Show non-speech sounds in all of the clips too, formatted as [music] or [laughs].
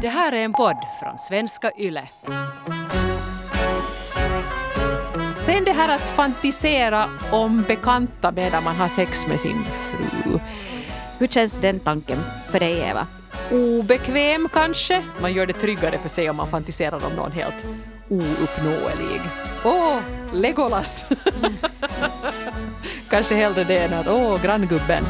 Det här är en podd från svenska YLE. Sen det här att fantisera om bekanta medan man har sex med sin fru. Hur känns den tanken för dig, Eva? Obekväm kanske? Man gör det tryggare för sig om man fantiserar om någon helt ouppnåelig. Åh, Legolas! [laughs] kanske hellre det än att åh, granngubben.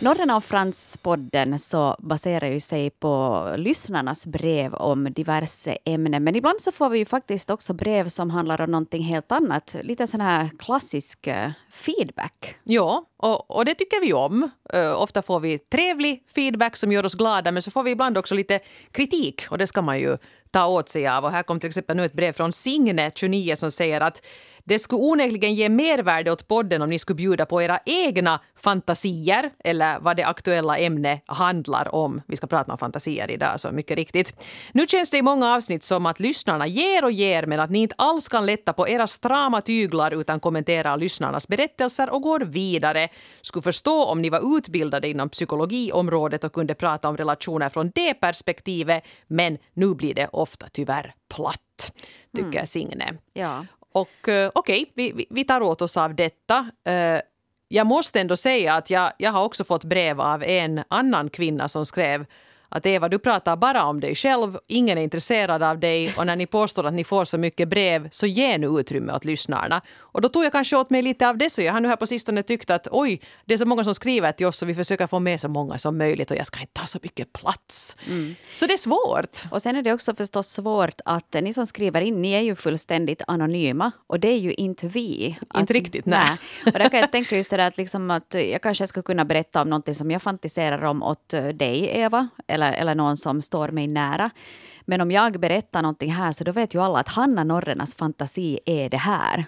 Norren av Frans-podden så baserar ju sig på lyssnarnas brev om diverse ämnen. Men ibland så får vi ju faktiskt också brev som handlar om någonting helt annat. Lite sån här klassisk eh, feedback. Ja, och, och det tycker vi om. Uh, ofta får vi trevlig feedback som gör oss glada men så får vi ibland också lite kritik och det ska man ju ta åt sig av. Och här kom till exempel nu ett brev från Signe, 29, som säger att det skulle onekligen ge mervärde åt podden om ni skulle bjuda på era egna fantasier eller vad det aktuella ämnet handlar om. Vi ska prata om fantasier idag, så mycket riktigt. Nu känns det i många avsnitt som att lyssnarna ger och ger men att ni inte alls kan lätta på era strama tyglar utan kommenterar lyssnarnas berättelser och går vidare. Skulle förstå om ni var utbildade inom psykologiområdet och kunde prata om relationer från det perspektivet men nu blir det ofta tyvärr platt, tycker mm. Signe. Ja. Och eh, okej, okay, vi, vi tar åt oss av detta. Eh, jag måste ändå säga att jag, jag har också fått brev av en annan kvinna som skrev att Eva, du pratar bara om dig själv, ingen är intresserad av dig och när ni påstår att ni får så mycket brev så ge nu utrymme åt lyssnarna. Och då tog jag kanske åt mig lite av det så jag har nu här på sistone tyckt att oj, det är så många som skriver till oss och vi försöker få med så många som möjligt och jag ska inte ta så mycket plats. Mm. Så det är svårt. Och sen är det också förstås svårt att ni som skriver in, ni är ju fullständigt anonyma och det är ju inte vi. Att, inte riktigt, nej. nej. Och där kan jag tänka just det där att, liksom att jag kanske skulle kunna berätta om någonting som jag fantiserar om åt dig, Eva, eller, eller någon som står mig nära. Men om jag berättar någonting här så då vet ju alla att Hanna Norrenas fantasi är det här.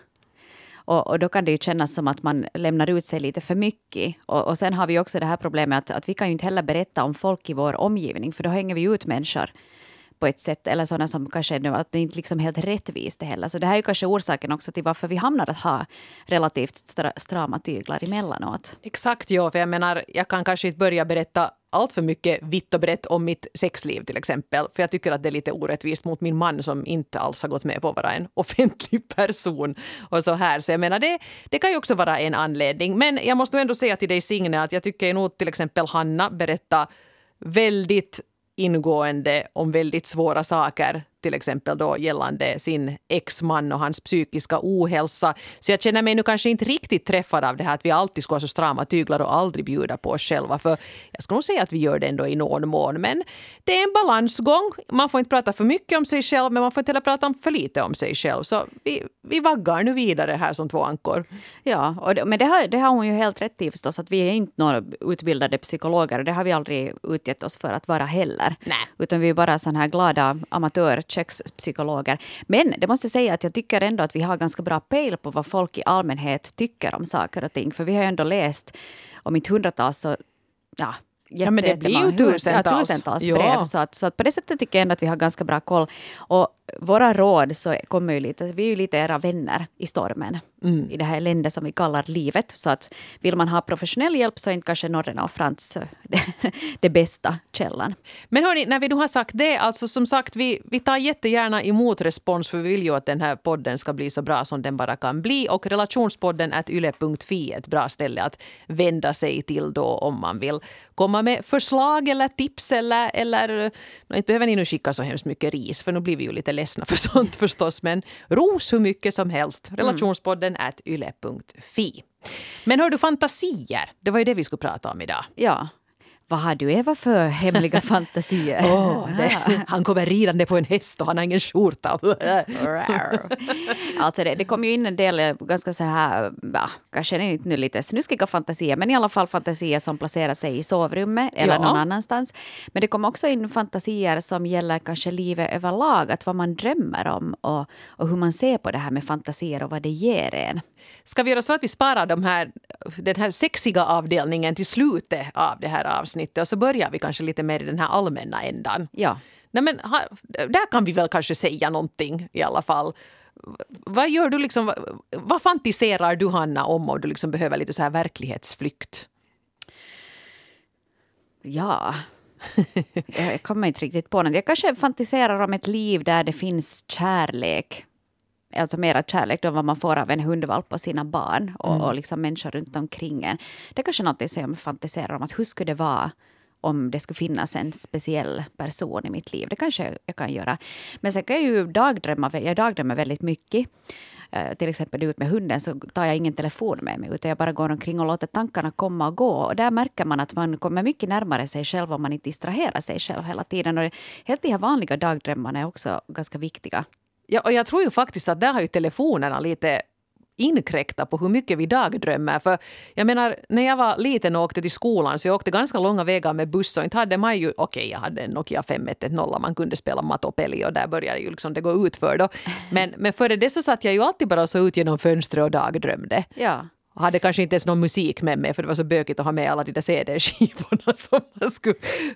Och, och, då kan det ju kännas som att man lämnar ut sig lite för mycket. Och, och sen har vi också det här problemet att, att vi kan ju inte heller berätta om folk i vår omgivning, för då hänger vi ut människor på ett sätt, eller sådana som kanske är att det inte liksom helt rättvist heller. Så det här är kanske orsaken också till varför vi hamnar att ha relativt strama tyglar emellanåt. Exakt, ja, för jag menar, jag kan kanske inte börja berätta allt för mycket vitt och brett om mitt sexliv till exempel. För jag tycker att det är lite orättvist mot min man som inte alls har gått med på att vara en [laughs] offentlig person. Och så här. Så jag menar, det, det kan ju också vara en anledning. Men jag måste ändå säga till dig Signe att jag tycker nog till exempel Hanna berättar väldigt ingående om väldigt svåra saker till exempel då gällande sin exman och hans psykiska ohälsa. Så jag känner mig nu kanske inte riktigt träffad av det här att vi alltid ska ha så strama tyglar och aldrig bjuda på oss själva. För jag skulle nog säga att vi gör det ändå i någon mån. Men det är en balansgång. Man får inte prata för mycket om sig själv men man får inte heller prata för lite om sig själv. Så vi, vi vaggar nu vidare här som två ankor. Ja, och det, men det har, det har hon ju helt rätt i förstås. Att vi är inte några utbildade psykologer. Det har vi aldrig utgett oss för att vara heller. Nej. Utan vi är bara sådana här glada amatör kökspsykologer. Men det måste säga att jag tycker ändå att vi har ganska bra pejl på vad folk i allmänhet tycker om saker och ting. För vi har ju ändå läst om inte hundratals så ja, Jätte, ja, men det blir ju tusentals, ja, tusentals brev. Så, att, så att på det sättet tycker jag ändå att vi har ganska bra koll. Och våra råd så kommer ju lite, vi är ju lite era vänner i stormen. Mm. I det här eländet som vi kallar livet. Så att vill man ha professionell hjälp så är inte kanske Norrena och Frans [laughs] det, det bästa källan. Men hörni, när vi nu har sagt det, alltså som sagt, vi, vi tar jättegärna emot respons för vi vill ju att den här podden ska bli så bra som den bara kan bli. Och relationspodden är yle.fi ett bra ställe att vända sig till då om man vill komma med förslag eller tips eller, eller inte behöver ni nu skicka så hemskt mycket ris för nu blir vi ju lite ledsna för [laughs] sånt förstås. Men ros hur mycket som helst. Mm. Relationspodden mm. yle.fi. Men hör du, fantasier, det var ju det vi skulle prata om idag. Ja. Vad har du Eva för hemliga [laughs] fantasier? Oh, det, han kommer ridande på en häst och han har ingen skjorta. [laughs] alltså det, det kom ju in en del eh, ganska så här, ja, kanske inte nu lite snuskiga fantasier, men i alla fall fantasier som placerar sig i sovrummet eller ja. någon annanstans. Men det kom också in fantasier som gäller kanske livet överlag, att vad man drömmer om och, och hur man ser på det här med fantasier och vad det ger en. Ska vi göra så att vi sparar de här, den här sexiga avdelningen till slutet av det här avsnittet och så börjar vi kanske lite mer i den här allmänna ändan? Ja. Nej, men, där kan vi väl kanske säga någonting i alla fall. Vad gör du liksom, vad fantiserar du Hanna om om du liksom behöver lite så här verklighetsflykt? Ja, [laughs] jag kommer inte riktigt på något. Jag kanske fantiserar om ett liv där det finns kärlek. Alltså mera kärlek då vad man får av en hundvalp och sina barn och, mm. och liksom människor runt omkring en. Det är kanske något som jag fantiserar om. att Hur skulle det vara om det skulle finnas en speciell person i mitt liv. Det kanske jag kan göra. Men sen kan jag ju dagdrömma. Jag dagdrömmer väldigt mycket. Uh, till exempel ut med hunden så tar jag ingen telefon med mig utan jag bara går omkring och låter tankarna komma och gå. Och där märker man att man kommer mycket närmare sig själv om man inte distraherar sig själv hela tiden. Och helt de här vanliga dagdrömmarna är också ganska viktiga. Ja, och jag tror ju faktiskt att där har ju telefonerna lite inkräkta på hur mycket vi dagdrömmer. För jag menar, när jag var liten och åkte till skolan så jag åkte ganska långa vägar med buss och inte hade man ju, okej okay, jag hade en Nokia 5110 man kunde spela Matopeli och där började ju liksom det gå ut för då. Men, men före det så satt jag ju alltid bara så ut genom fönstret och dagdrömde. Ja. Och hade kanske inte ens någon musik med mig för det var så bökigt att ha med alla de där CD-skivorna [laughs] som man skulle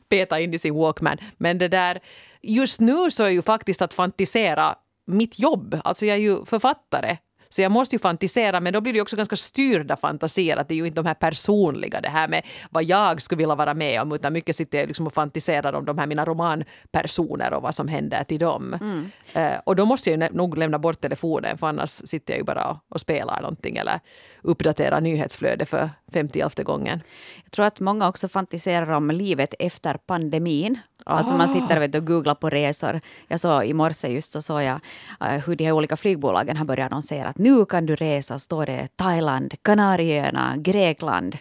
peta in i sin Walkman. Men det där, just nu så är ju faktiskt att fantisera mitt jobb. Alltså jag är ju författare så jag måste ju fantisera, men då blir det också ganska styrda fantasier. Att det är ju inte de här personliga, det här med vad jag skulle vilja vara med om, utan mycket sitter jag liksom och fantiserar om de här mina romanpersoner och vad som händer till dem. Mm. Uh, och då måste jag nog lämna bort telefonen, för annars sitter jag ju bara och spelar någonting eller uppdaterar nyhetsflödet för femtioelfte gången. Jag tror att många också fantiserar om livet efter pandemin. Oh. Att man ah. sitter vet, och googlar på resor. Jag såg i morse just så såg jag uh, hur de här olika flygbolagen har börjat annonsera att nu kan du resa, står det Thailand, Kanarieöarna, Grekland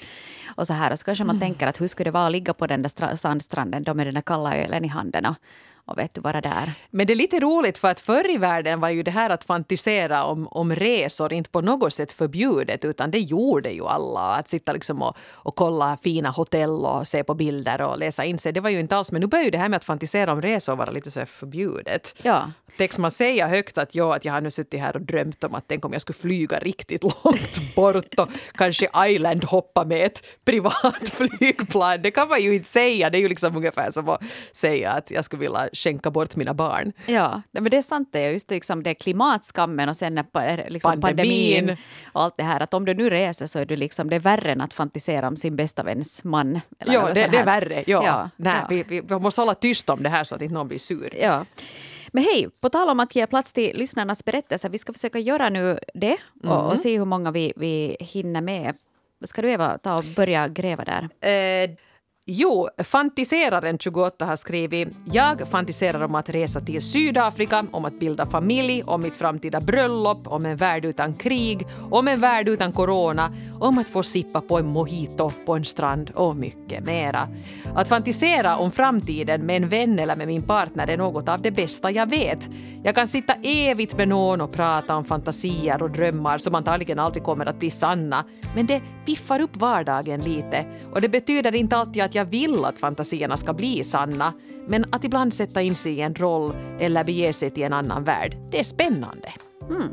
och så här. Och så kanske man mm. tänker att hur skulle det vara att ligga på den där sandstranden då med den där kalla ölen i handen och, och vet du, vara där. Men det är lite roligt för att förr i världen var ju det här att fantisera om, om resor inte på något sätt förbjudet utan det gjorde ju alla. Att sitta liksom och, och kolla fina hotell och se på bilder och läsa in sig. Det var ju inte alls, men nu börjar ju det här med att fantisera om resor vara lite så förbjudet. Ja. Tänk man säga högt att, ja, att jag har nu suttit här och drömt om att tänk om jag skulle flyga riktigt långt bort och kanske island hoppa med ett privat [laughs] flygplan. Det kan man ju inte säga. Det är ju liksom ungefär som att säga att jag skulle vilja skänka bort mina barn. Ja, men det är sant det. Just liksom det klimatskammen och sen liksom pandemin. pandemin. och allt det här. Att om du nu reser så är du liksom, det är värre än att fantisera om sin bästa väns man. Eller ja, det, det, är värre. Ja. ja, Nej, ja. Vi, vi, vi måste hålla tyst om det här så att inte någon blir sur. Ja. Men hej, på tal om att ge plats till lyssnarnas berättelser, vi ska försöka göra nu det och, mm. och se hur många vi, vi hinner med. Ska du Eva ta och börja gräva där? Eh, Jo, Fantiseraren 28 har skrivit “Jag fantiserar om att resa till Sydafrika, om att bilda familj, om mitt framtida bröllop, om en värld utan krig, om en värld utan corona, om att få sippa på en mojito på en strand och mycket mera. Att fantisera om framtiden med en vän eller med min partner är något av det bästa jag vet. Jag kan sitta evigt med någon och prata om fantasier och drömmar som antagligen aldrig kommer att bli sanna, men det piffar upp vardagen lite och det betyder inte alltid att att jag vill att fantasierna ska bli sanna, men att ibland sätta in sig i en roll eller bege sig till en annan värld, det är spännande. Mm.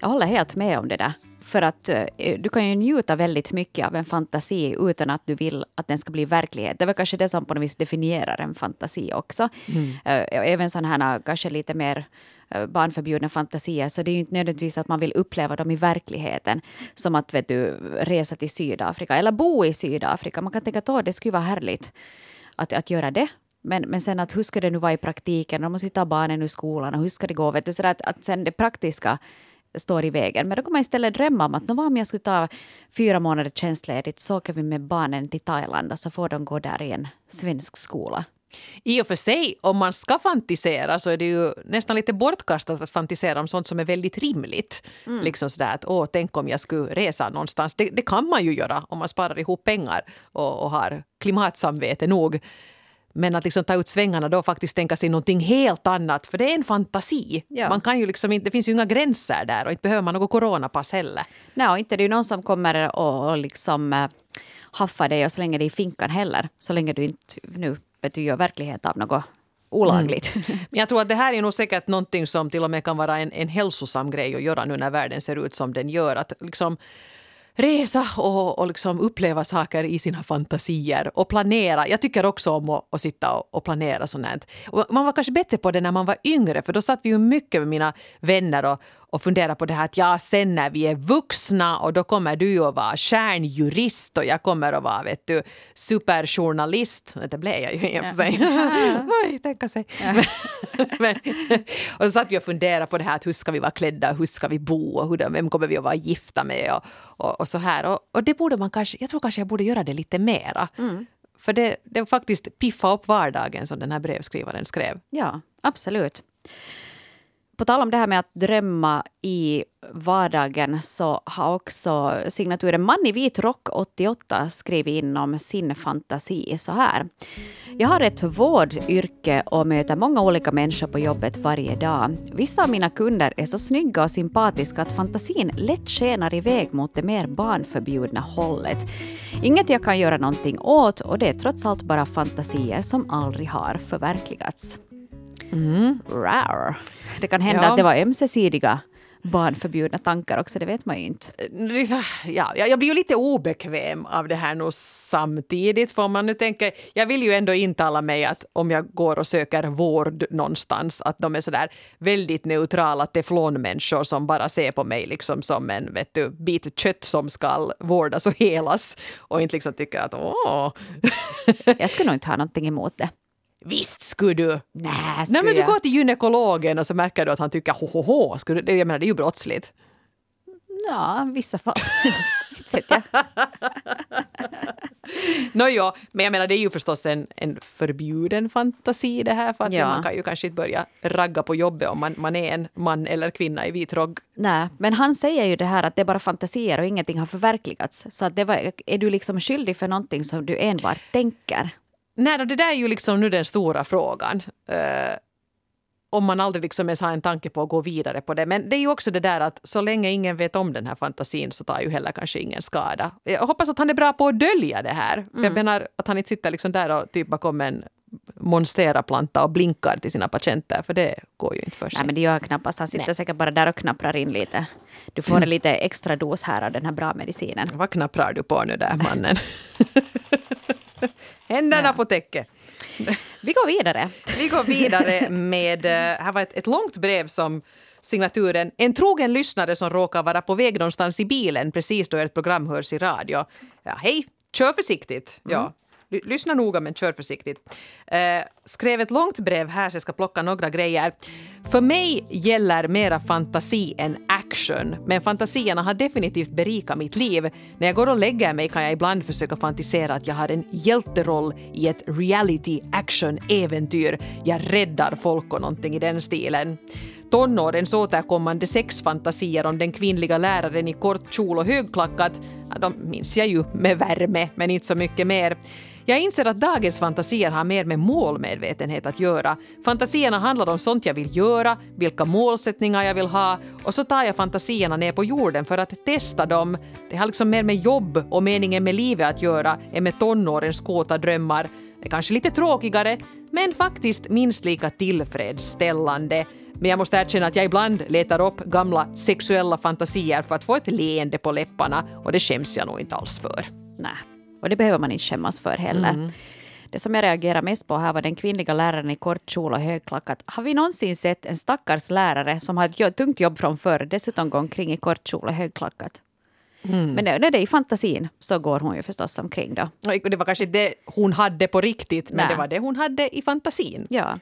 Jag håller helt med om det där. För att uh, du kan ju njuta väldigt mycket av en fantasi utan att du vill att den ska bli verklighet. Det väl kanske det som på något vis definierar en fantasi också. Mm. Uh, även sådana här kanske lite mer Eh, Eh, barnförbjudna fantasier så det är ju inte nödvändigtvis att man vill uppleva dem i verkligheten. Som att vet du, resa till Sydafrika eller bo i Sydafrika. Man kan tänka att det skulle vara härligt att, att göra det. Men, men sen att hur ska det nu vara i praktiken? De måste ta barnen ur skolan och hur ska det gå? Vet du, så att, att sen det praktiska står i vägen. Men då kan man istället drömma om att vad om jag skulle ta fyra månader tjänstledigt så åker vi med barnen till Thailand och så får de gå där i en svensk skola. I och för sig, om man ska fantisera så är det ju nästan lite bortkastat att fantisera om sånt som är väldigt rimligt. Mm. Liksom sådär att åh, tänk om jag skulle resa någonstans. Det, det kan man ju göra om man sparar ihop pengar och, och har klimatsamvete nog. Men att liksom ta ut svängarna då och faktiskt tänka sig någonting helt annat, för det är en fantasi. Ja. Man kan ju liksom inte, det finns ju inga gränser där och inte behöver man något coronapass heller. Nej, och inte det är ju någon som kommer och, och liksom äh, haffar dig och slänger dig i finkan heller, så länge du inte nu vet du, gör verklighet av något olagligt. Mm. Men jag tror att det här är nog säkert någonting som till och med kan vara en, en hälsosam grej att göra nu när världen ser ut som den gör. Att liksom resa och, och liksom uppleva saker i sina fantasier och planera. Jag tycker också om att, att sitta och, och planera sånt. Och man var kanske bättre på det när man var yngre för då satt vi ju mycket med mina vänner och, och funderar på det här att ja, sen när vi är vuxna och då kommer du att vara stjärnjurist och jag kommer att vara vet du, superjournalist. Det blev jag ju i och för sig. Oj, [laughs] tänka sig. [laughs] Men, och så satt vi och funderade på det här att hur ska vi vara klädda, hur ska vi bo och hur, vem kommer vi att vara gifta med och, och, och så här. Och, och, det borde man kanske, jag tror kanske jag borde göra det lite mera. Mm. För det, det faktiskt piffa upp vardagen som den här brevskrivaren skrev. Ja, absolut. På tal om det här med att drömma i vardagen så har också signaturen Man i vit rock 88 skrivit in om sin fantasi så här. Jag har ett vårdyrke och möter många olika människor på jobbet varje dag. Vissa av mina kunder är så snygga och sympatiska att fantasin lätt skenar iväg mot det mer barnförbjudna hållet. Inget jag kan göra någonting åt och det är trots allt bara fantasier som aldrig har förverkligats. Mm. Rar. Det kan hända ja. att det var ömsesidiga barnförbjudna tankar också, det vet man ju inte. Ja, jag blir ju lite obekväm av det här nu samtidigt. För om man nu tänker, jag vill ju ändå intala mig att om jag går och söker vård någonstans, att de är sådär väldigt neutrala teflonmänniskor som bara ser på mig liksom som en vet du, bit kött som ska vårdas och helas och inte liksom tycker att åh. jag skulle nog inte ha någonting emot det. Visst skulle du! Nej, Nej men du går till gynekologen och så märker du att han tycker hohoho. Skulle du, jag menar det är ju brottsligt. Ja, i vissa fall. [laughs] vet jag. Nåjo, men jag menar det är ju förstås en, en förbjuden fantasi det här för att ja. man kan ju kanske inte börja ragga på jobbet om man, man är en man eller kvinna i vit rogg. Nej, men han säger ju det här att det är bara fantasier och ingenting har förverkligats. Så att det var, är du liksom skyldig för någonting som du enbart tänker? Nej, det där är ju liksom nu den stora frågan. Uh, om man aldrig liksom ens har en tanke på att gå vidare på det. Men det är ju också det där att så länge ingen vet om den här fantasin så tar ju heller kanske ingen skada. Jag hoppas att han är bra på att dölja det här. Mm. För jag mm. menar att han inte sitter liksom där och typ bakom en monstera-planta och blinkar till sina patienter, för det går ju inte för sig. Nej, men det gör han knappast. Han sitter Nej. säkert bara där och knapprar in lite. Du får en lite extra dos här av den här bra medicinen. Vad knapprar du på nu där, mannen? [laughs] Händerna ja. på täcket. Vi går vidare. Vi går vidare med, eh, här var ett, ett långt brev som signaturen En trogen lyssnare som råkar vara på väg någonstans i bilen precis då ert program hörs i radio. Ja, hej, kör försiktigt. Ja, mm. Lyssna noga men kör försiktigt. Eh, skrev ett långt brev här så jag ska plocka några grejer. För mig gäller mera fantasi än action. Men fantasierna har definitivt berikat mitt liv. När jag går och lägger mig kan jag ibland försöka fantisera att jag har en hjälteroll i ett reality action-äventyr. Jag räddar folk och någonting i den stilen. Tonårens återkommande sexfantasier om den kvinnliga läraren i kort kjol och högklackat, de minns jag ju med värme, men inte så mycket mer. Jag inser att dagens fantasier har mer med målmedvetenhet att göra. Fantasierna handlar om sånt jag vill göra, vilka målsättningar jag vill ha och så tar jag fantasierna ner på jorden för att testa dem. Det har liksom mer med jobb och meningen med livet att göra än med tonårens kåta drömmar. Det är kanske lite tråkigare, men faktiskt minst lika tillfredsställande. Men jag måste erkänna att jag ibland letar upp gamla sexuella fantasier för att få ett leende på läpparna och det skäms jag nog inte alls för. Nej. Och det behöver man inte skämmas för heller. Mm. Det som jag reagerar mest på här var den kvinnliga läraren i kort kjol och högklackat. Har vi någonsin sett en stackars lärare som har ett tungt jobb från förr dessutom gå omkring i kort kjol och högklackat? Mm. Men när det är i fantasin så går hon ju förstås omkring då. Det var kanske det hon hade på riktigt, men Nej. det var det hon hade i fantasin. Ja.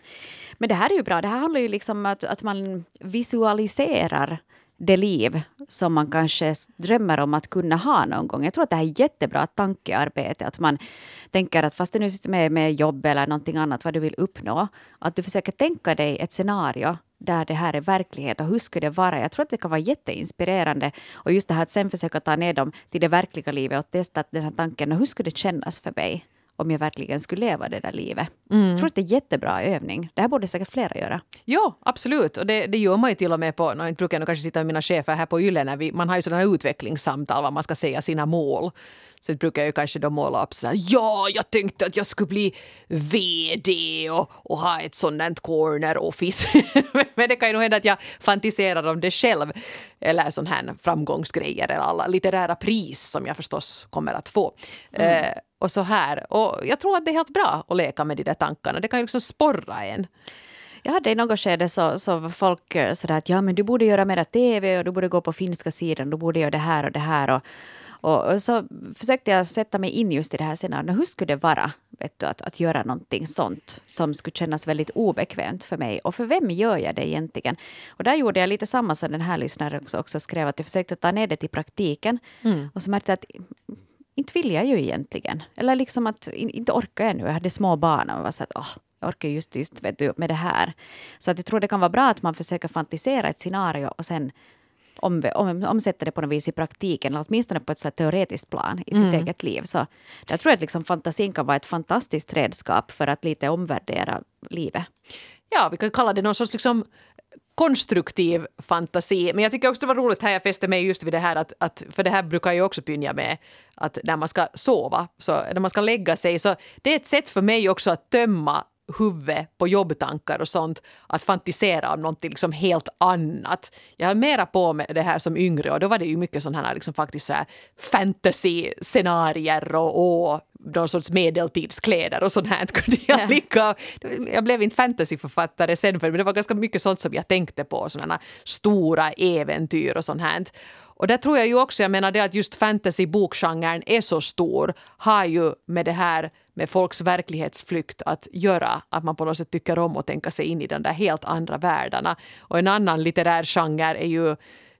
Men det här är ju bra. Det här handlar ju liksom om att, att man visualiserar det liv som man kanske drömmer om att kunna ha någon gång. Jag tror att det här är jättebra tankearbete. Att man tänker att fast det nu sitter med, med jobb eller någonting annat vad du vill uppnå, att du försöker tänka dig ett scenario där det här är verklighet och hur skulle det vara? Jag tror att det kan vara jätteinspirerande. Och just det här att sen försöka ta ner dem till det verkliga livet och testa den här tanken, hur skulle det kännas för mig? Om jag verkligen skulle leva det där livet. Mm. Jag tror att det är jättebra övning. Det här borde säkert flera göra. Ja, absolut. Och det, det gör man ju till och med på, nu brukar jag kanske sitta med mina chefer här på Yle, när vi, man har ju sådana här utvecklingssamtal, vad man ska säga sina mål. Så brukar jag kanske då måla upp sådär, ja, jag tänkte att jag skulle bli VD och, och ha ett sådant corner office. [laughs] Men det kan ju nog hända att jag fantiserar om det själv. Eller sån här framgångsgrejer eller alla litterära pris som jag förstås kommer att få. Mm. Eh, och så här. Och jag tror att det är helt bra att leka med de där tankarna. Det kan ju liksom sporra en. Jag hade i något skede så, så var folk eh, sådär att ja men du borde göra mera TV och du borde gå på finska sidan, du borde göra det här och det här. Och, och, och så försökte jag sätta mig in just i det här scenariot. Hur skulle det vara vet du, att, att göra någonting sånt som skulle kännas väldigt obekvämt för mig? Och för vem gör jag det egentligen? Och där gjorde jag lite samma som den här lyssnaren också, också skrev, att jag försökte ta ner det till praktiken. Mm. Och så märkte jag att inte vill jag ju egentligen. Eller liksom att inte orkar jag nu. Jag hade små barn och var så att oh, jag orkar just, just vet du, med det här. Så att jag tror det kan vara bra att man försöker fantisera ett scenario och sen om, om, omsätta det på något vis i praktiken, eller åtminstone på ett så teoretiskt plan i sitt mm. eget liv. Så jag tror att liksom fantasin kan vara ett fantastiskt redskap för att lite omvärdera livet. Ja, vi kan kalla det någon sorts liksom konstruktiv fantasi. Men jag tycker också det var roligt här, jag fäste mig just vid det här att, att för det här brukar jag också pynja med, att när man ska sova, så när man ska lägga sig, så det är ett sätt för mig också att tömma huvudet på jobbtankar och sånt att fantisera om någonting liksom helt annat. Jag höll mera på med det här som yngre och då var det ju mycket sådana här liksom faktiskt så här fantasy-scenarier och, och någon sorts medeltidskläder och sånt här kunde jag ligga Jag blev inte fantasyförfattare sen för men det var ganska mycket sånt som jag tänkte på, sådana stora äventyr och sånt här. Och där tror jag ju också, jag menar det att just fantasy-bokgenren är så stor har ju med det här med folks verklighetsflykt att göra. Att man på något sätt tycker om att tänka sig in i de där helt andra världarna. Och en annan litterär genre är ju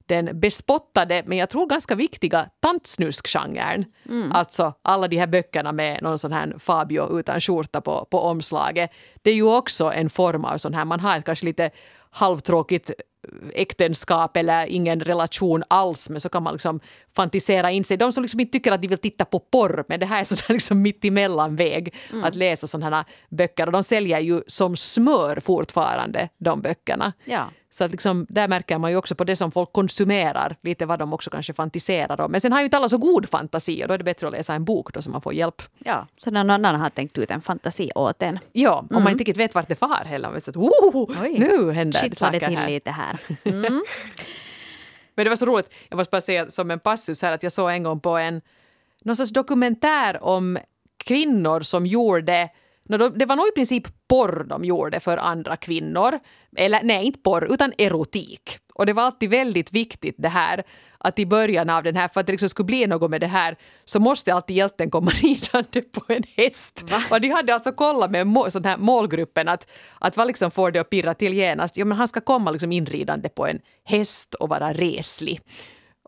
den bespottade, men jag tror ganska viktiga tantsnuskgenren. Mm. Alltså alla de här böckerna med någon sån här Fabio utan skjorta på, på omslaget. Det är ju också en form av sån här, man har ett kanske lite halvtråkigt äktenskap eller ingen relation alls men så kan man liksom fantisera in sig. De som liksom inte tycker att de vill titta på porr men det här är sån liksom mitt emellan väg mm. att läsa sådana här böcker och de säljer ju som smör fortfarande de böckerna. Ja. Så att liksom, där märker man ju också på det som folk konsumerar lite vad de också kanske fantiserar om. Men sen har ju inte alla så god fantasi och då är det bättre att läsa en bok då så man får hjälp. Ja, så någon annan har tänkt ut en fantasi åt en. Ja, om mm. man inte riktigt vet vart det far heller. Men så att, oh, nu händer det saker till här. lite här. [laughs] Mm. Men det var så roligt, jag måste bara säga som en passus här att jag såg en gång på en någon sorts dokumentär om kvinnor som gjorde det var nog i princip porr de gjorde för andra kvinnor. Eller nej, inte porr, utan erotik. Och det var alltid väldigt viktigt det här att i början av den här, för att det liksom skulle bli något med det här, så måste alltid hjälten komma [laughs] ridande på en häst. Va? Och de hade alltså kollat med må, sån här målgruppen att, att vad liksom får det att pirra till genast? Jo, men han ska komma liksom inridande på en häst och vara reslig.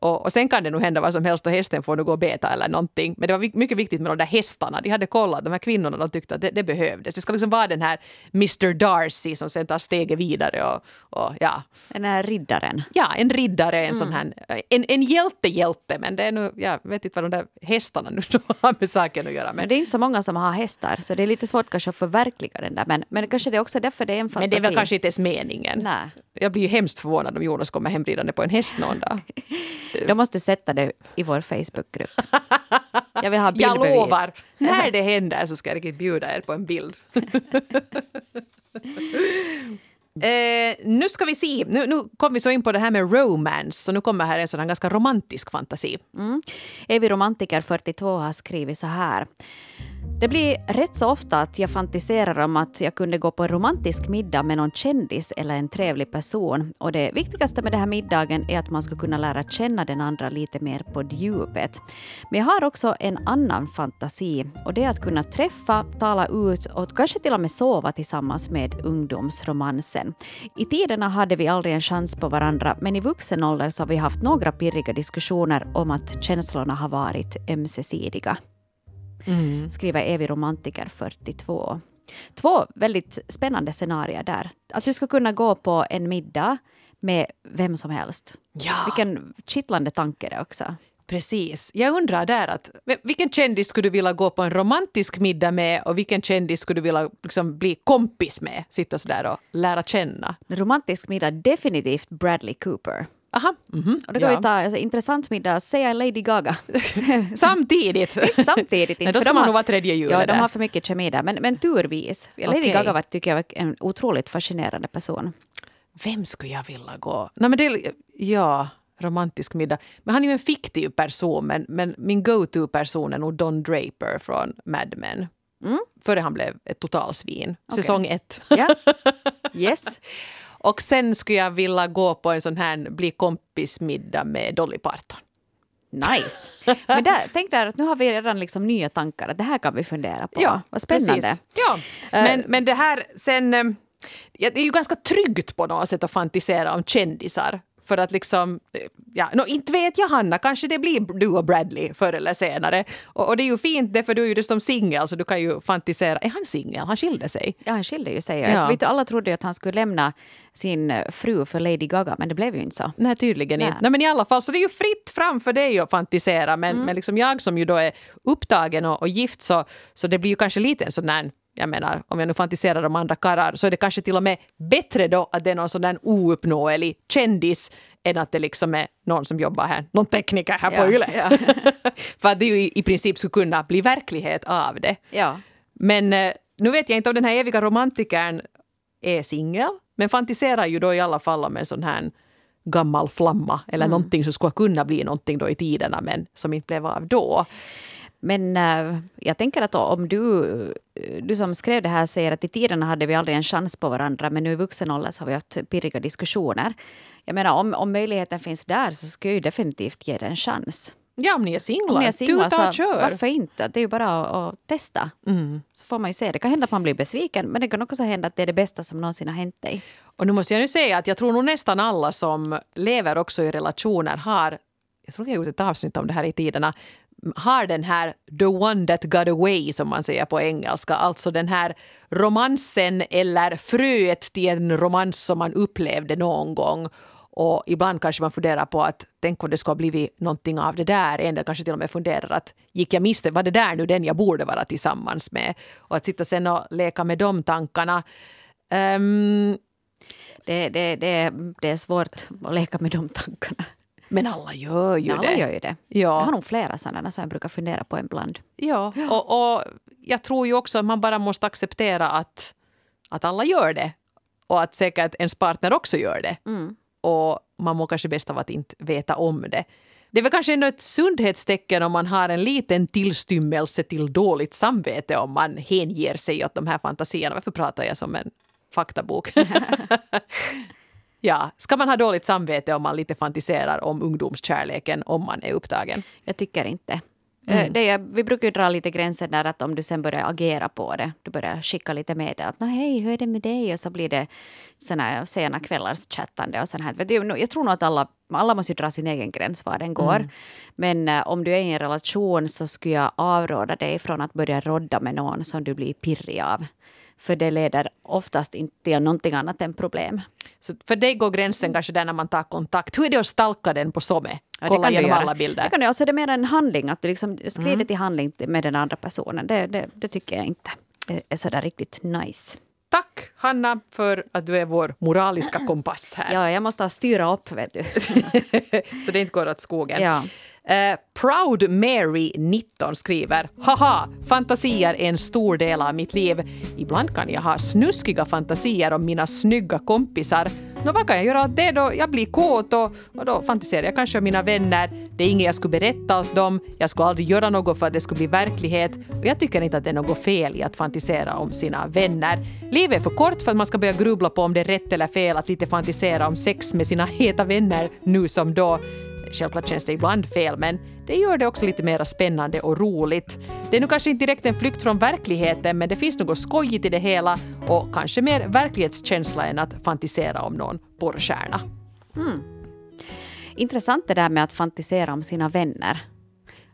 Och, och, sen kan det nog hända vad som helst och hästen får nu gå och beta eller någonting. Men det var mycket viktigt med de där hästarna. De hade kollat, de här kvinnorna de tyckte att det, det behövdes. Det ska liksom vara den här Mr Darcy som sen tar steget vidare och, och ja. Den här riddaren. Ja, en riddare, en mm. sån här, en, en hjälte-hjälte. Men det är nu, jag vet inte vad de där hästarna nu [laughs] har med saken att göra. Men. men det är inte så många som har hästar, så det är lite svårt kanske att förverkliga den där. Men, men kanske det är också därför det är en fantasi. Men det är väl kanske inte ens meningen. Nej. Jag blir ju hemskt förvånad om Jonas kommer hemridande på en häst någon dag. [laughs] Då måste du sätta det i vår Facebookgrupp. [laughs] Jag vill ha bildbevis. Jag lovar, när det händer så ska jag riktigt bjuda er på en bild. [laughs] Eh, nu ska vi se. Nu, nu kom vi så in på det här med romance. Så nu kommer här en sådan ganska romantisk fantasi. Mm. Evi Romantiker 42 har skrivit så här. Det blir rätt så ofta att jag fantiserar om att jag kunde gå på en romantisk middag med någon kändis eller en trevlig person. Och det viktigaste med den här middagen är att man ska kunna lära känna den andra lite mer på djupet. Men jag har också en annan fantasi och det är att kunna träffa, tala ut och kanske till och med sova tillsammans med ungdomsromansen. I tiderna hade vi aldrig en chans på varandra men i vuxen ålder så har vi haft några pirriga diskussioner om att känslorna har varit ömsesidiga mm. skriver Evi Romantiker 42. Två väldigt spännande scenarier där. Att du ska kunna gå på en middag med vem som helst. Ja. Vilken kittlande tanke det också. Precis. Jag undrar där att vilken kändis skulle du vilja gå på en romantisk middag med och vilken kändis skulle du vilja liksom bli kompis med? Sitta sådär och lära känna. En romantisk middag, definitivt Bradley Cooper. Aha. Mm -hmm. Och då kan ja. vi ta alltså, intressant middag, säga Lady Gaga. [laughs] Samtidigt? [laughs] Samtidigt. Nej, då ska man nog vara tredje hjulet. Ja, de har för mycket kemi där. Men, men turvis. Lady okay. Gaga var, tycker jag var en otroligt fascinerande person. Vem skulle jag vilja gå? Nej, men det, ja, romantisk middag. Men han är ju en fiktiv person, men, men min go-to-person är nog Don Draper från Mad Men. Mm. Före han blev ett totalsvin. Okay. Säsong ett. Ja. Yes. [laughs] Och sen skulle jag vilja gå på en sån här bli kompis-middag med Dolly Parton. Nice. Men där, tänk där att nu har vi redan liksom nya tankar. Att det här kan vi fundera på. Ja, Vad spännande. precis. Ja. Men, men det här sen... eh, Ja, det är ju ganska tryggt på något sätt att fantisera om kändisar. För att liksom, eh, ja, no, inte vet jag Hanna, kanske det blir du och Bradley förr eller senare. Och, och det är ju fint det för du är ju dessutom singel så du kan ju fantisera. Är han singel? Han skilde sig. Ja, han skilde ju sig. Ja. Vet, alla trodde ju att han skulle lämna sin eh, fru för Lady Gaga, men det blev ju inte så. Nej, tydligen Nej. inte. Nej, men i alla fall, så det är ju fritt fram för dig att fantisera. Men, men liksom jag som ju då är upptagen och, och gift så, så det blir ju kanske lite en sån där jag menar, om jag nu fantiserar om andra karlar så är det kanske till och med bättre då att det är någon sån där ouppnåelig kändis än att det liksom är någon som jobbar här, någon tekniker här på Ja, YLE. ja. [laughs] för att det ju i, i princip skulle kunna bli verklighet av det. Ja. Men eh, nu vet jag inte om den här eviga romantikern är singel, men fantiserar ju då i alla fall om en sån här gammal flamma eller någonting som skulle kunna bli någonting då i tiderna men som inte blev av då. Men äh, jag tänker att om du, du som skrev det här säger att i tiderna hade vi aldrig en chans på varandra, men nu i vuxen ålder så har vi haft pirriga diskussioner. Jag menar, om, om möjligheten finns där så ska jag ju definitivt ge det en chans. Ja, om ni är singlar, Om jag är singel tuta och kör. varför inte? Det är ju bara att, att testa. Så får man ju se. Det kan hända att man blir besviken, men det kan också hända att det är det bästa som någonsin har hänt dig. Och nu måste jag nu säga att jag tror nog nästan alla som lever också i relationer har, jag tror vi har gjort ett avsnitt om det här i tiderna, har den här the one that got away som man säger på engelska, alltså den här romansen eller fröet till en romans som man upplevde någon gång. Och ibland kanske man funderar på att tänk om det skulle ha blivit någonting av det där. En del kanske till och med funderar att gick jag miste, var det där nu den jag borde vara tillsammans med? Och att sitta sen och leka med de tankarna. Um, Det, det, det, det är svårt att leka med de tankarna. Men alla gör ju Alla det. gör ju det. Ja. Jag har nog flera sådana som jag brukar fundera på ibland. Ja, och, och jag tror ju också att man bara måste acceptera att, att alla gör det. Och att säkert ens partner också gör det. Och man mår kanske bäst av att inte veta om det. Det är väl kanske ändå ett sundhetstecken om man har en liten tillstymmelse till dåligt samvete om man hänger sig åt de här fantasierna. Varför pratar jag som en faktabok? [laughs] [laughs] ja, ska man ha dåligt samvete om man lite fantiserar om ungdomskärleken om man är upptagen? Jag tycker inte. Eh, Det är, vi brukar ju dra lite gränsen där att om du sen börjar agera på det, du börjar skicka lite med att "Nå, hej, hur är det med dig? Och så blir det såna sena kvällars chattande och sånt här. Jag tror nog att alla, alla måste dra sin egen gräns var den går. Men eh, om du är i en relation så skulle jag avråda dig från att börja rodda med någon som du blir pirrig av. För det leder oftast inte till någonting annat än problem. Så för dig går gränsen kanske där när man tar kontakt. Hur är det att stalka den på Somme? Ja, Kolla du igenom göra. alla bilder. Det kan du, alltså det är mer en handling, att du liksom skrider till handling med den andra personen. Det, det, det tycker jag inte är, är sådär riktigt nice. Tack Hanna för att du är vår moraliska [clears throat] kompass här. Ja, jag måste styra upp, vet du. [laughs] Så det inte går åt skogen. Ja. Eh, Proud Mary 19 skriver Haha, fantasier är en stor del av mitt liv. Ibland kan jag ha snuskiga fantasier om mina snygga kompisar. Nå, vad kan jag göra åt det då? Jag blir kåt och, och då fantiserar jag kanske om mina vänner. Det är inget jag skulle berätta åt dem. Jag skulle aldrig göra något för att det skulle bli verklighet. Och jag tycker inte att det är något fel i att fantisera om sina vänner. Livet är för kort för att man ska börja grubbla på om det är rätt eller fel att lite fantisera om sex med sina heta vänner nu som då. Självklart känns det ibland fel, men det gör det också lite mer spännande och roligt. Det är nu kanske inte direkt en flykt från verkligheten, men det finns något skojigt i det hela och kanske mer verklighetskänsla än att fantisera om någon porrstjärna. Intressant det där med att fantisera om sina vänner.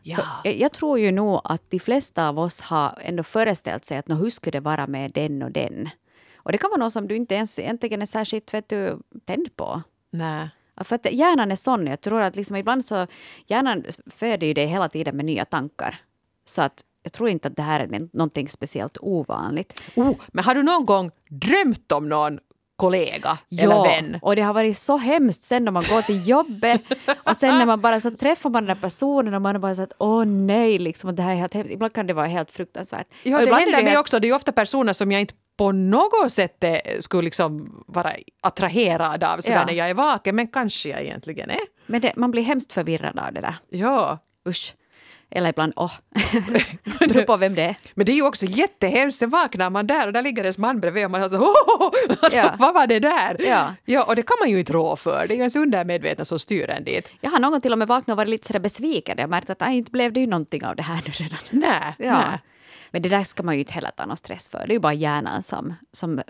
Ja. Jag, tror ju nog att de flesta av oss har ändå föreställt sig att "Nå, hur skulle det vara med den och den? Och det kan vara något som du inte ens egentligen är särskilt vet du, tänd på. Nej. Ja, För att hjärnan är sån. Jag tror att liksom ibland så hjärnan föder ju dig hela tiden med nya tankar. Så att jag tror inte att det här är någonting speciellt ovanligt. Oh, men har du någon gång drömt om någon kollega eller vän? och det har varit så hemskt sen när man går till jobbet och sen när man bara så träffar man den där personen och man är bara så att åh nej, liksom, det här är helt hemskt. Ibland kan det vara helt fruktansvärt. Ja, det händer mig helt- också. Det är ofta personer som jag inte på något sätt eh, skulle liksom vara attraherad av sådär Ja. när jag är vaken, men kanske jag egentligen är. Men det, man blir hemskt förvirrad av det där. Ja. Usch. Eller ibland åh. Det [laughs] beror på vem det är. Men det är ju också jättehemskt, sen vaknar man där och där ligger ens man bredvid och man så oh, Ja. vad var det där? Ja. ja, och det kan man ju inte rå för, det är ju ens undermedvetna som styr en dit. Jag har någon till och med vaknat och varit lite sådär besviken. Jag märkte att inte blev det ju någonting av det här nu redan. Nej, Ja. nej. Men det där ska man ju inte heller ta någon stress för. Det är ju bara hjärnan som, som,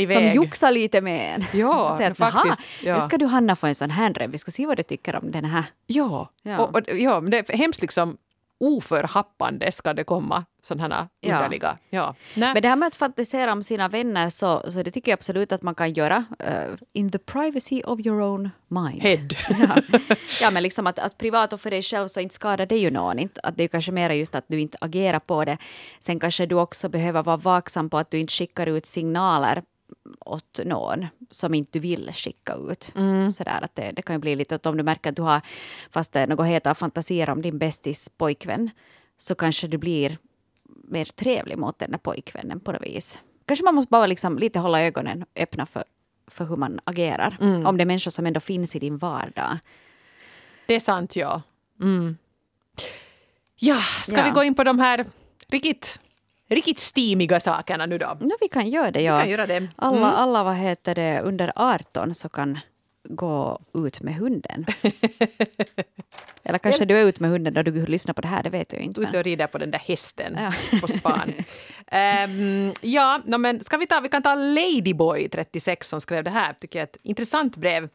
iväg. som joxar lite med en. Ja, [laughs] Säger att, faktiskt, "Jaha, ja. Nu ska du Hanna få en sån här dröm. Vi ska se vad du tycker om den här. Ja, Ja. Och, och, ja men det är hemskt liksom oförhappande ska det komma sådana här Ja. underliga... Ja. Nej. Men det här med att fantisera om sina vänner så, så det tycker jag absolut att man kan göra eh, in the privacy of your own mind. Head. [laughs] Ja. ja, men liksom att, att privat och för dig själv så inte skadar det ju någon. Inte, att det är kanske mer just att du inte agerar på det. Sen kanske du också behöver vara vaksam på att du inte skickar ut signaler åt någon som inte vill skicka ut. Sådär, att det, det kan ju bli lite att om du märker att du har, fast det är något heter fantasera om din bästis pojkvän, så kanske du blir mer trevlig mot den där pojkvännen på något vis. Kanske man måste bara liksom lite hålla ögonen öppna för, för hur man agerar. Om det är människor som ändå finns i din vardag. Det är sant, ja. Mm. Ja, ska Ja. vi gå in på de här riktigt, riktigt steamiga sakerna nu då? Ja, vi kan göra det. Ja. Vi kan göra det. Alla, Mm. alla vad heter det, under 18 så kan gå ut med hunden. [laughs] Eller kanske du är ute med hunden när du lyssnar på det här, det vet jag inte. Ute och rider på den där hästen Ja. på span. [laughs] Ehm, ja, no, men ska vi ta, vi kan ta Ladyboy 36 som skrev det här, tycker jag är ett intressant brev.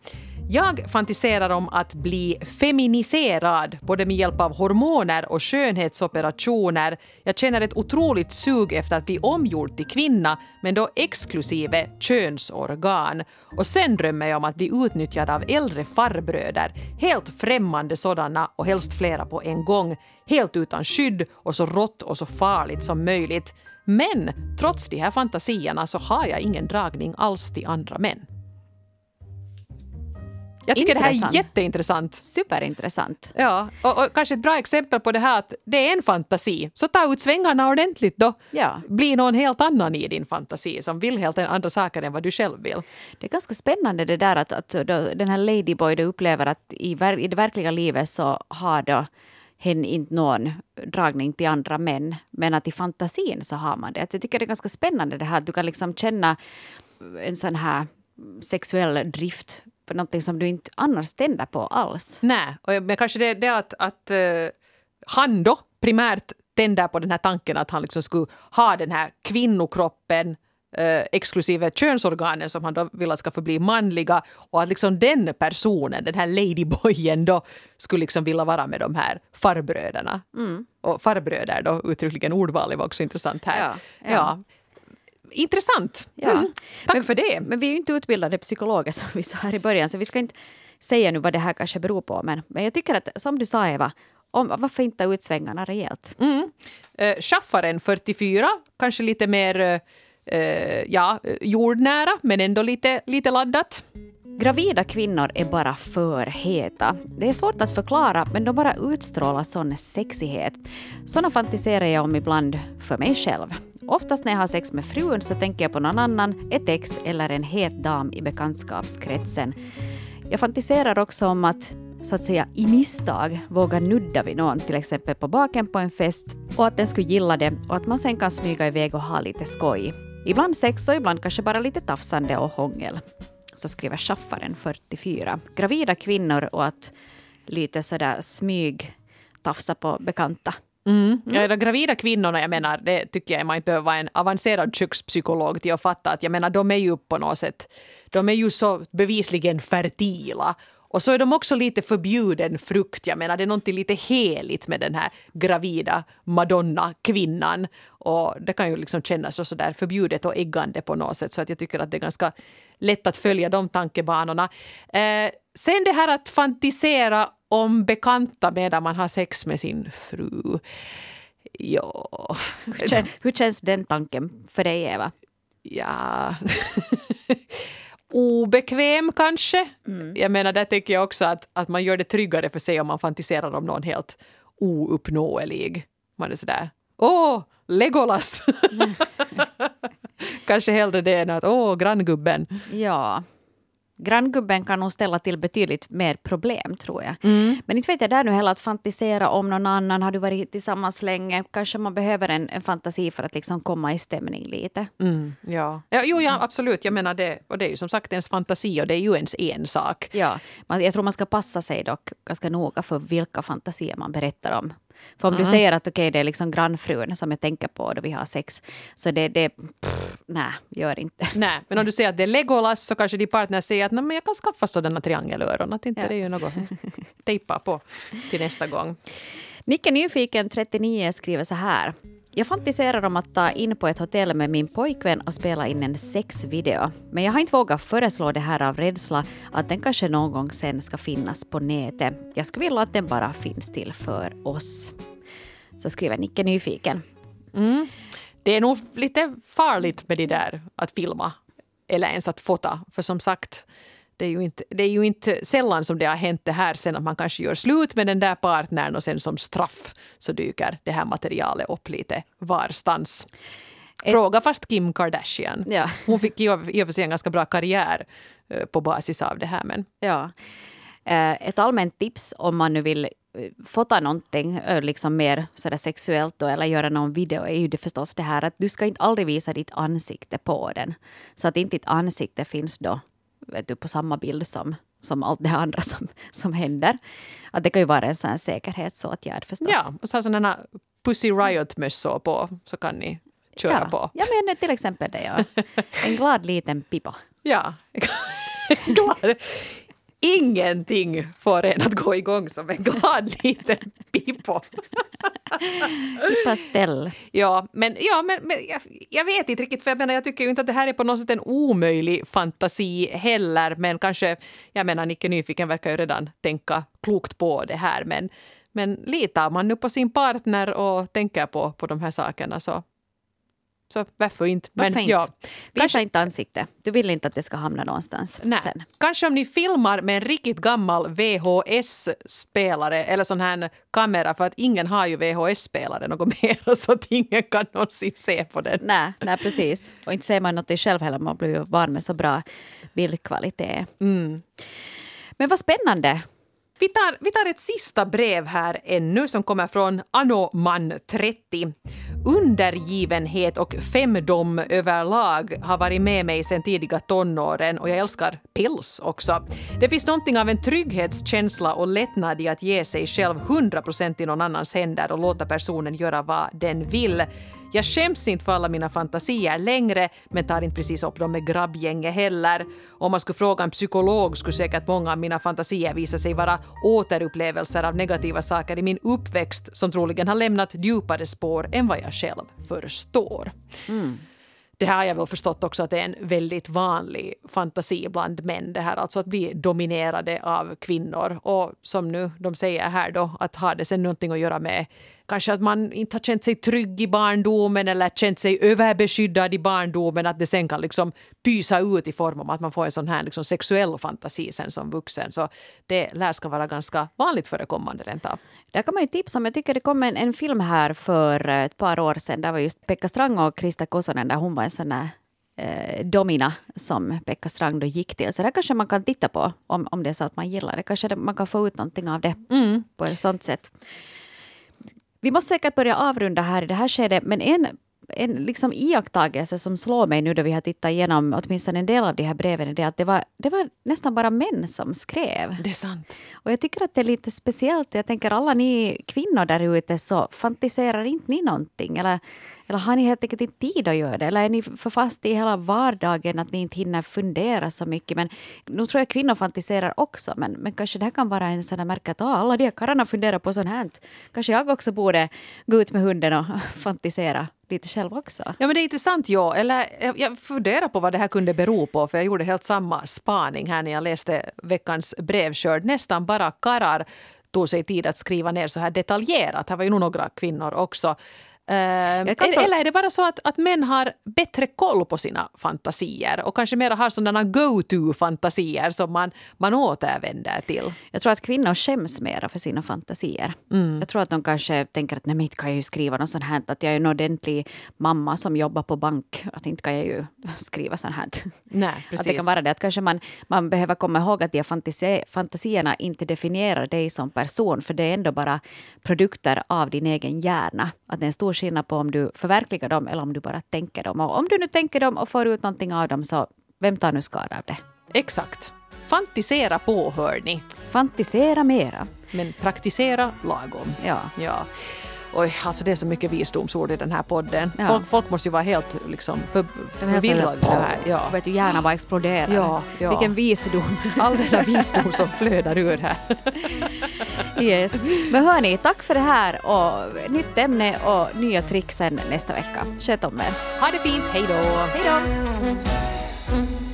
Jag fantiserar om att bli feminiserad, både med hjälp av hormoner och skönhetsoperationer. Jag känner ett otroligt sug efter att bli omgjord till kvinna, men då exklusive könsorgan. Och sen drömmer jag om att bli utnyttjad av äldre farbröder, helt främmande sådana och helst flera på en gång, helt utan skydd och så rått och så farligt som möjligt. Men trots de här fantasierna så har jag ingen dragning alls till andra män. Jag tycker det här är Intressant. jätteintressant. Superintressant. Ja, och, och kanske ett bra exempel på det här att det är en fantasi. Så ta ut svängarna ordentligt då. Ja. Bli någon helt annan i din fantasi som vill helt andra saker än vad du själv vill. Det är ganska spännande det där att, att den här Ladyboy då upplever att i, ver, i det verkliga livet så har då hen inte någon dragning till andra män, men att i fantasin så har man det. Att jag tycker det är ganska spännande det här att du kan liksom känna en sån här sexuell drift på någonting som du inte annars tänder på alls. Nej, och men kanske det, det att, att eh, han då primärt tänder på den här tanken att han liksom skulle ha den här kvinnokroppen eh, exklusive könsorganen som han då vill att ska förbli manliga och att liksom den personen, den här ladyboyen då skulle liksom vilja vara med de här farbröderna. Och farbröder då, uttryckligen ordvalet var också intressant här. Ja, ja. ja. Intressant. Ja. Mm. Tack Men- för det. Men vi är ju inte utbildade psykologer som vi sa här i början, så vi ska inte säga nu vad det här kanske beror på. Men, men jag tycker att, som du sa Eva, om, varför inte ut svängarna rejält? Mm. Eh, Schaffaren 44, kanske lite mer eh, eh, ja, eh, jordnära men ändå lite, lite laddat. Gravida kvinnor är bara för heta. Det är svårt att förklara, men de bara utstrålar sån sexighet. Såna fantiserar jag om ibland för mig själv. Oftast när jag har sex med frun så tänker jag på någon annan, ett ex eller en het dam i bekantskapskretsen. Jag fantiserar också om att så att säga i misstag våga nudda vid någon, till exempel på baken på en fest, och att den skulle gilla det och att man sen kan smyga iväg och ha lite skoj. Ibland sex och ibland kanske bara lite tafsande och hångel. Så skriver Schaffaren 44. Gravida kvinnor och att lite sådär smyg tafsa på bekanta. Mm. Ja, de gravida kvinnorna, jag menar, det tycker jag man inte behöver vara en avancerad kökspsykolog till att fatta att jag menar, de är ju på något sätt, de är ju så bevisligen fertila. Och så är de också lite förbjuden frukt. Jag menar, det är någonting lite heligt med den här gravida Madonna-kvinnan. Och det kan ju liksom kännas så där förbjudet och äggande på något sätt. Så att jag tycker att det är ganska lätt att följa de tankebanorna. Eh, sen det här att fantisera om bekanta medan man har sex med sin fru. Ja... Hur, kän, hur känns den tanken för dig, Eva? Ja... [laughs] Obekväm kanske. Jag menar, där tänker jag också att, att man gör det tryggare för sig om man fantiserar om någon helt ouppnåelig. Man är sådär, åh, Legolas! [laughs] kanske hellre det än att, åh, granngubben. Ja. Granngubben kan nog ställa till betydligt mer problem, tror jag. Men inte vet jag där nu heller att fantisera om någon annan. Har du varit tillsammans länge? Kanske man behöver en, en fantasi för att liksom komma i stämning lite. Mm, ja. ja. Jo, ja, absolut. Jag menar det. Och det är ju som sagt ens fantasi och det är ju ens ensak. Ja, jag tror man ska passa sig dock ganska noga för vilka fantasier man berättar om. För om du säger att okay, det är liksom grannfrun som jag tänker på då vi har sex, så det, det pff, nej, gör inte. Nej, men om du säger att det är Legolas så kanske din partner säger att men jag kan skaffa sådana triangelöron. Att inte Ja. det är ju något tejpa på till nästa gång. Nicke Nyfiken, 39, skriver så här. Jag fantiserar om att ta in på ett hotell med min pojkvän och spela in en sexvideo. Men jag har inte vågat föreslå det här av rädsla att den kanske någon gång sen ska finnas på nätet. Jag skulle vilja att den bara finns till för oss. Så skriver Nicke Nyfiken. Mm. Det är nog lite farligt med det där att filma eller ens att fota. För som sagt, det är, ju inte, det är ju inte sällan som det har hänt det här sen att man kanske gör slut med den där partnern och sen som straff så dyker det här materialet upp lite varstans. Fråga fast Kim Kardashian. Ja. Hon fick ju i och för sig en ganska bra karriär eh, på basis av det här. Men Ja. Eh, Ett allmänt tips om man nu vill eh, fota någonting liksom mer sådär sexuellt då, eller göra någon video är ju det förstås det här att du ska inte aldrig visa ditt ansikte på den. Så att inte ditt ansikte finns då vet du, på samma bild som, som allt det andra [laughs] som, som händer. Att det kan ju vara en sån här säkerhetsåtgärd förstås. ja, och så har sådana Pussy Riot-mössor på så kan ni köra ja. på. Ja, men till exempel det. Ja. En glad liten pipa. Ja. [laughs] glad. Ingenting får en att gå igång som en glad liten [laughs] I Pastell. Ja, men, ja, men, men jag, jag vet inte riktigt, för jag menar, jag tycker ju inte att det här är på något sätt en omöjlig fantasi heller, men kanske, jag menar, Nicke Nyfiken verkar ju redan tänka klokt på det här, men, men litar man nu på sin partner och tänker på, på de här sakerna så, så varför inte? Varför men, inte? Ja, Visa kanske, inte ansikte. Du vill inte att det ska hamna någonstans nej, sen. kanske om ni filmar med en riktigt gammal VHS-spelare eller sån här kamera, för att ingen har ju VHS-spelare något [laughs] mer, så att ingen kan någonsin se på den. Nej, nej, precis. Och inte ser man något själv heller. Man blir ju van med så bra bildkvalitet. Mm. Men vad spännande. Vi tar, vi tar ett sista brev här ännu som kommer från Anoman 30. Undergivenhet och femdom överlag har varit med mig sedan tidiga tonåren och jag älskar päls också. Det finns någonting av en trygghetskänsla och lättnad i att ge sig själv 100% i någon annans händer och låta personen göra vad den vill. Jag skäms inte för alla mina fantasier längre, men tar inte precis upp dem med grabbgänget heller. Om man skulle fråga en psykolog skulle säkert många av mina fantasier visa sig vara återupplevelser av negativa saker i min uppväxt som troligen har lämnat djupare spår än vad jag själv förstår. Det här har jag väl förstått också att det är en väldigt vanlig fantasi bland män. Det här alltså att bli dominerade av kvinnor. Och som nu de säger här då, att har det sen någonting att göra med kanske att man inte har känt sig trygg i barndomen eller känt sig överbeskyddad i barndomen. Att det sen kan liksom pysa ut i form av att man får en sån här liksom sexuell fantasi sen som vuxen. Så det lär ska vara ganska vanligt förekommande rent av. Där kan man ju tipsa om, jag tycker det kom en, en film här för eh, ett par år sedan. Där var just Pekka Strang och Krista Kosonen där hon var en sån där eh, domina som Pekka Strang då gick till. Så där kanske man kan titta på om, om det är så att man gillar det. Kanske det, man kan få ut någonting av det på ett sånt sätt. Vi måste säkert börja avrunda här i det här skedet, men en, en liksom iakttagelse som slår mig nu då vi har tittat igenom åtminstone en del av de här breven är det att det var, det var nästan bara män som skrev. Det är sant. Och jag tycker att det är lite speciellt. Jag tänker alla ni kvinnor där ute så fantiserar inte ni någonting? Eller, eller har ni helt enkelt inte tid att göra det? Eller är ni för fast i hela vardagen att ni inte hinner fundera så mycket? Men nu tror jag kvinnor fantiserar också. Men, men kanske det här kan vara en sån där märke att ah, alla de här karlarna funderar på sånt här. Kanske jag också borde gå ut med hunden och [laughs] fantisera lite själv också. Ja, men det är intressant, ja. Eller, eh, jag, funderar på vad det här kunde bero på, för jag gjorde helt samma spaning här när jag läste veckans brevskörd. Nästan bara karlar tog sig tid att skriva ner så här detaljerat. Här var ju nog några kvinnor också. Uh, eller, eller är det bara så att, att män har bättre koll på sina fantasier och kanske mer har sådana go-to-fantasier som man, man återvänder till? Jag tror att kvinnor skäms mera för sina fantasier. Mm. Jag tror att de kanske tänker att nej, inte kan jag ju skriva något sånt här, att jag är en ordentlig mamma som jobbar på bank, att inte kan jag ju [laughs] skriva sånt här. Nej, precis. Att det kan vara det, att kanske man, man behöver komma ihåg att de fantasi, fantasierna inte definierar dig som person, för det är ändå bara produkter av din egen hjärna. Att det är en stor skillnad på om du förverkligar dem eller om du bara tänker dem. Och om du nu tänker dem och får ut någonting av dem så vem tar nu skada av det? Exakt. Fantisera på hörni. Fantisera mera. Men praktisera lagom. Ja. ja. Oj, alltså det är så mycket visdomsord i den här podden. Ja. Folk, folk, måste ju vara helt liksom, för, förvirrade. Ja. [laughs] Vet du, hjärnan bara exploderar. Ja, ja. Vilken visdom. All den där visdom som flödar ur här. [laughs] yes. Men hörni, tack för det här och nytt ämne och nya trick sen nästa vecka. Sköt om er. Ha det fint, hej då! Hej då!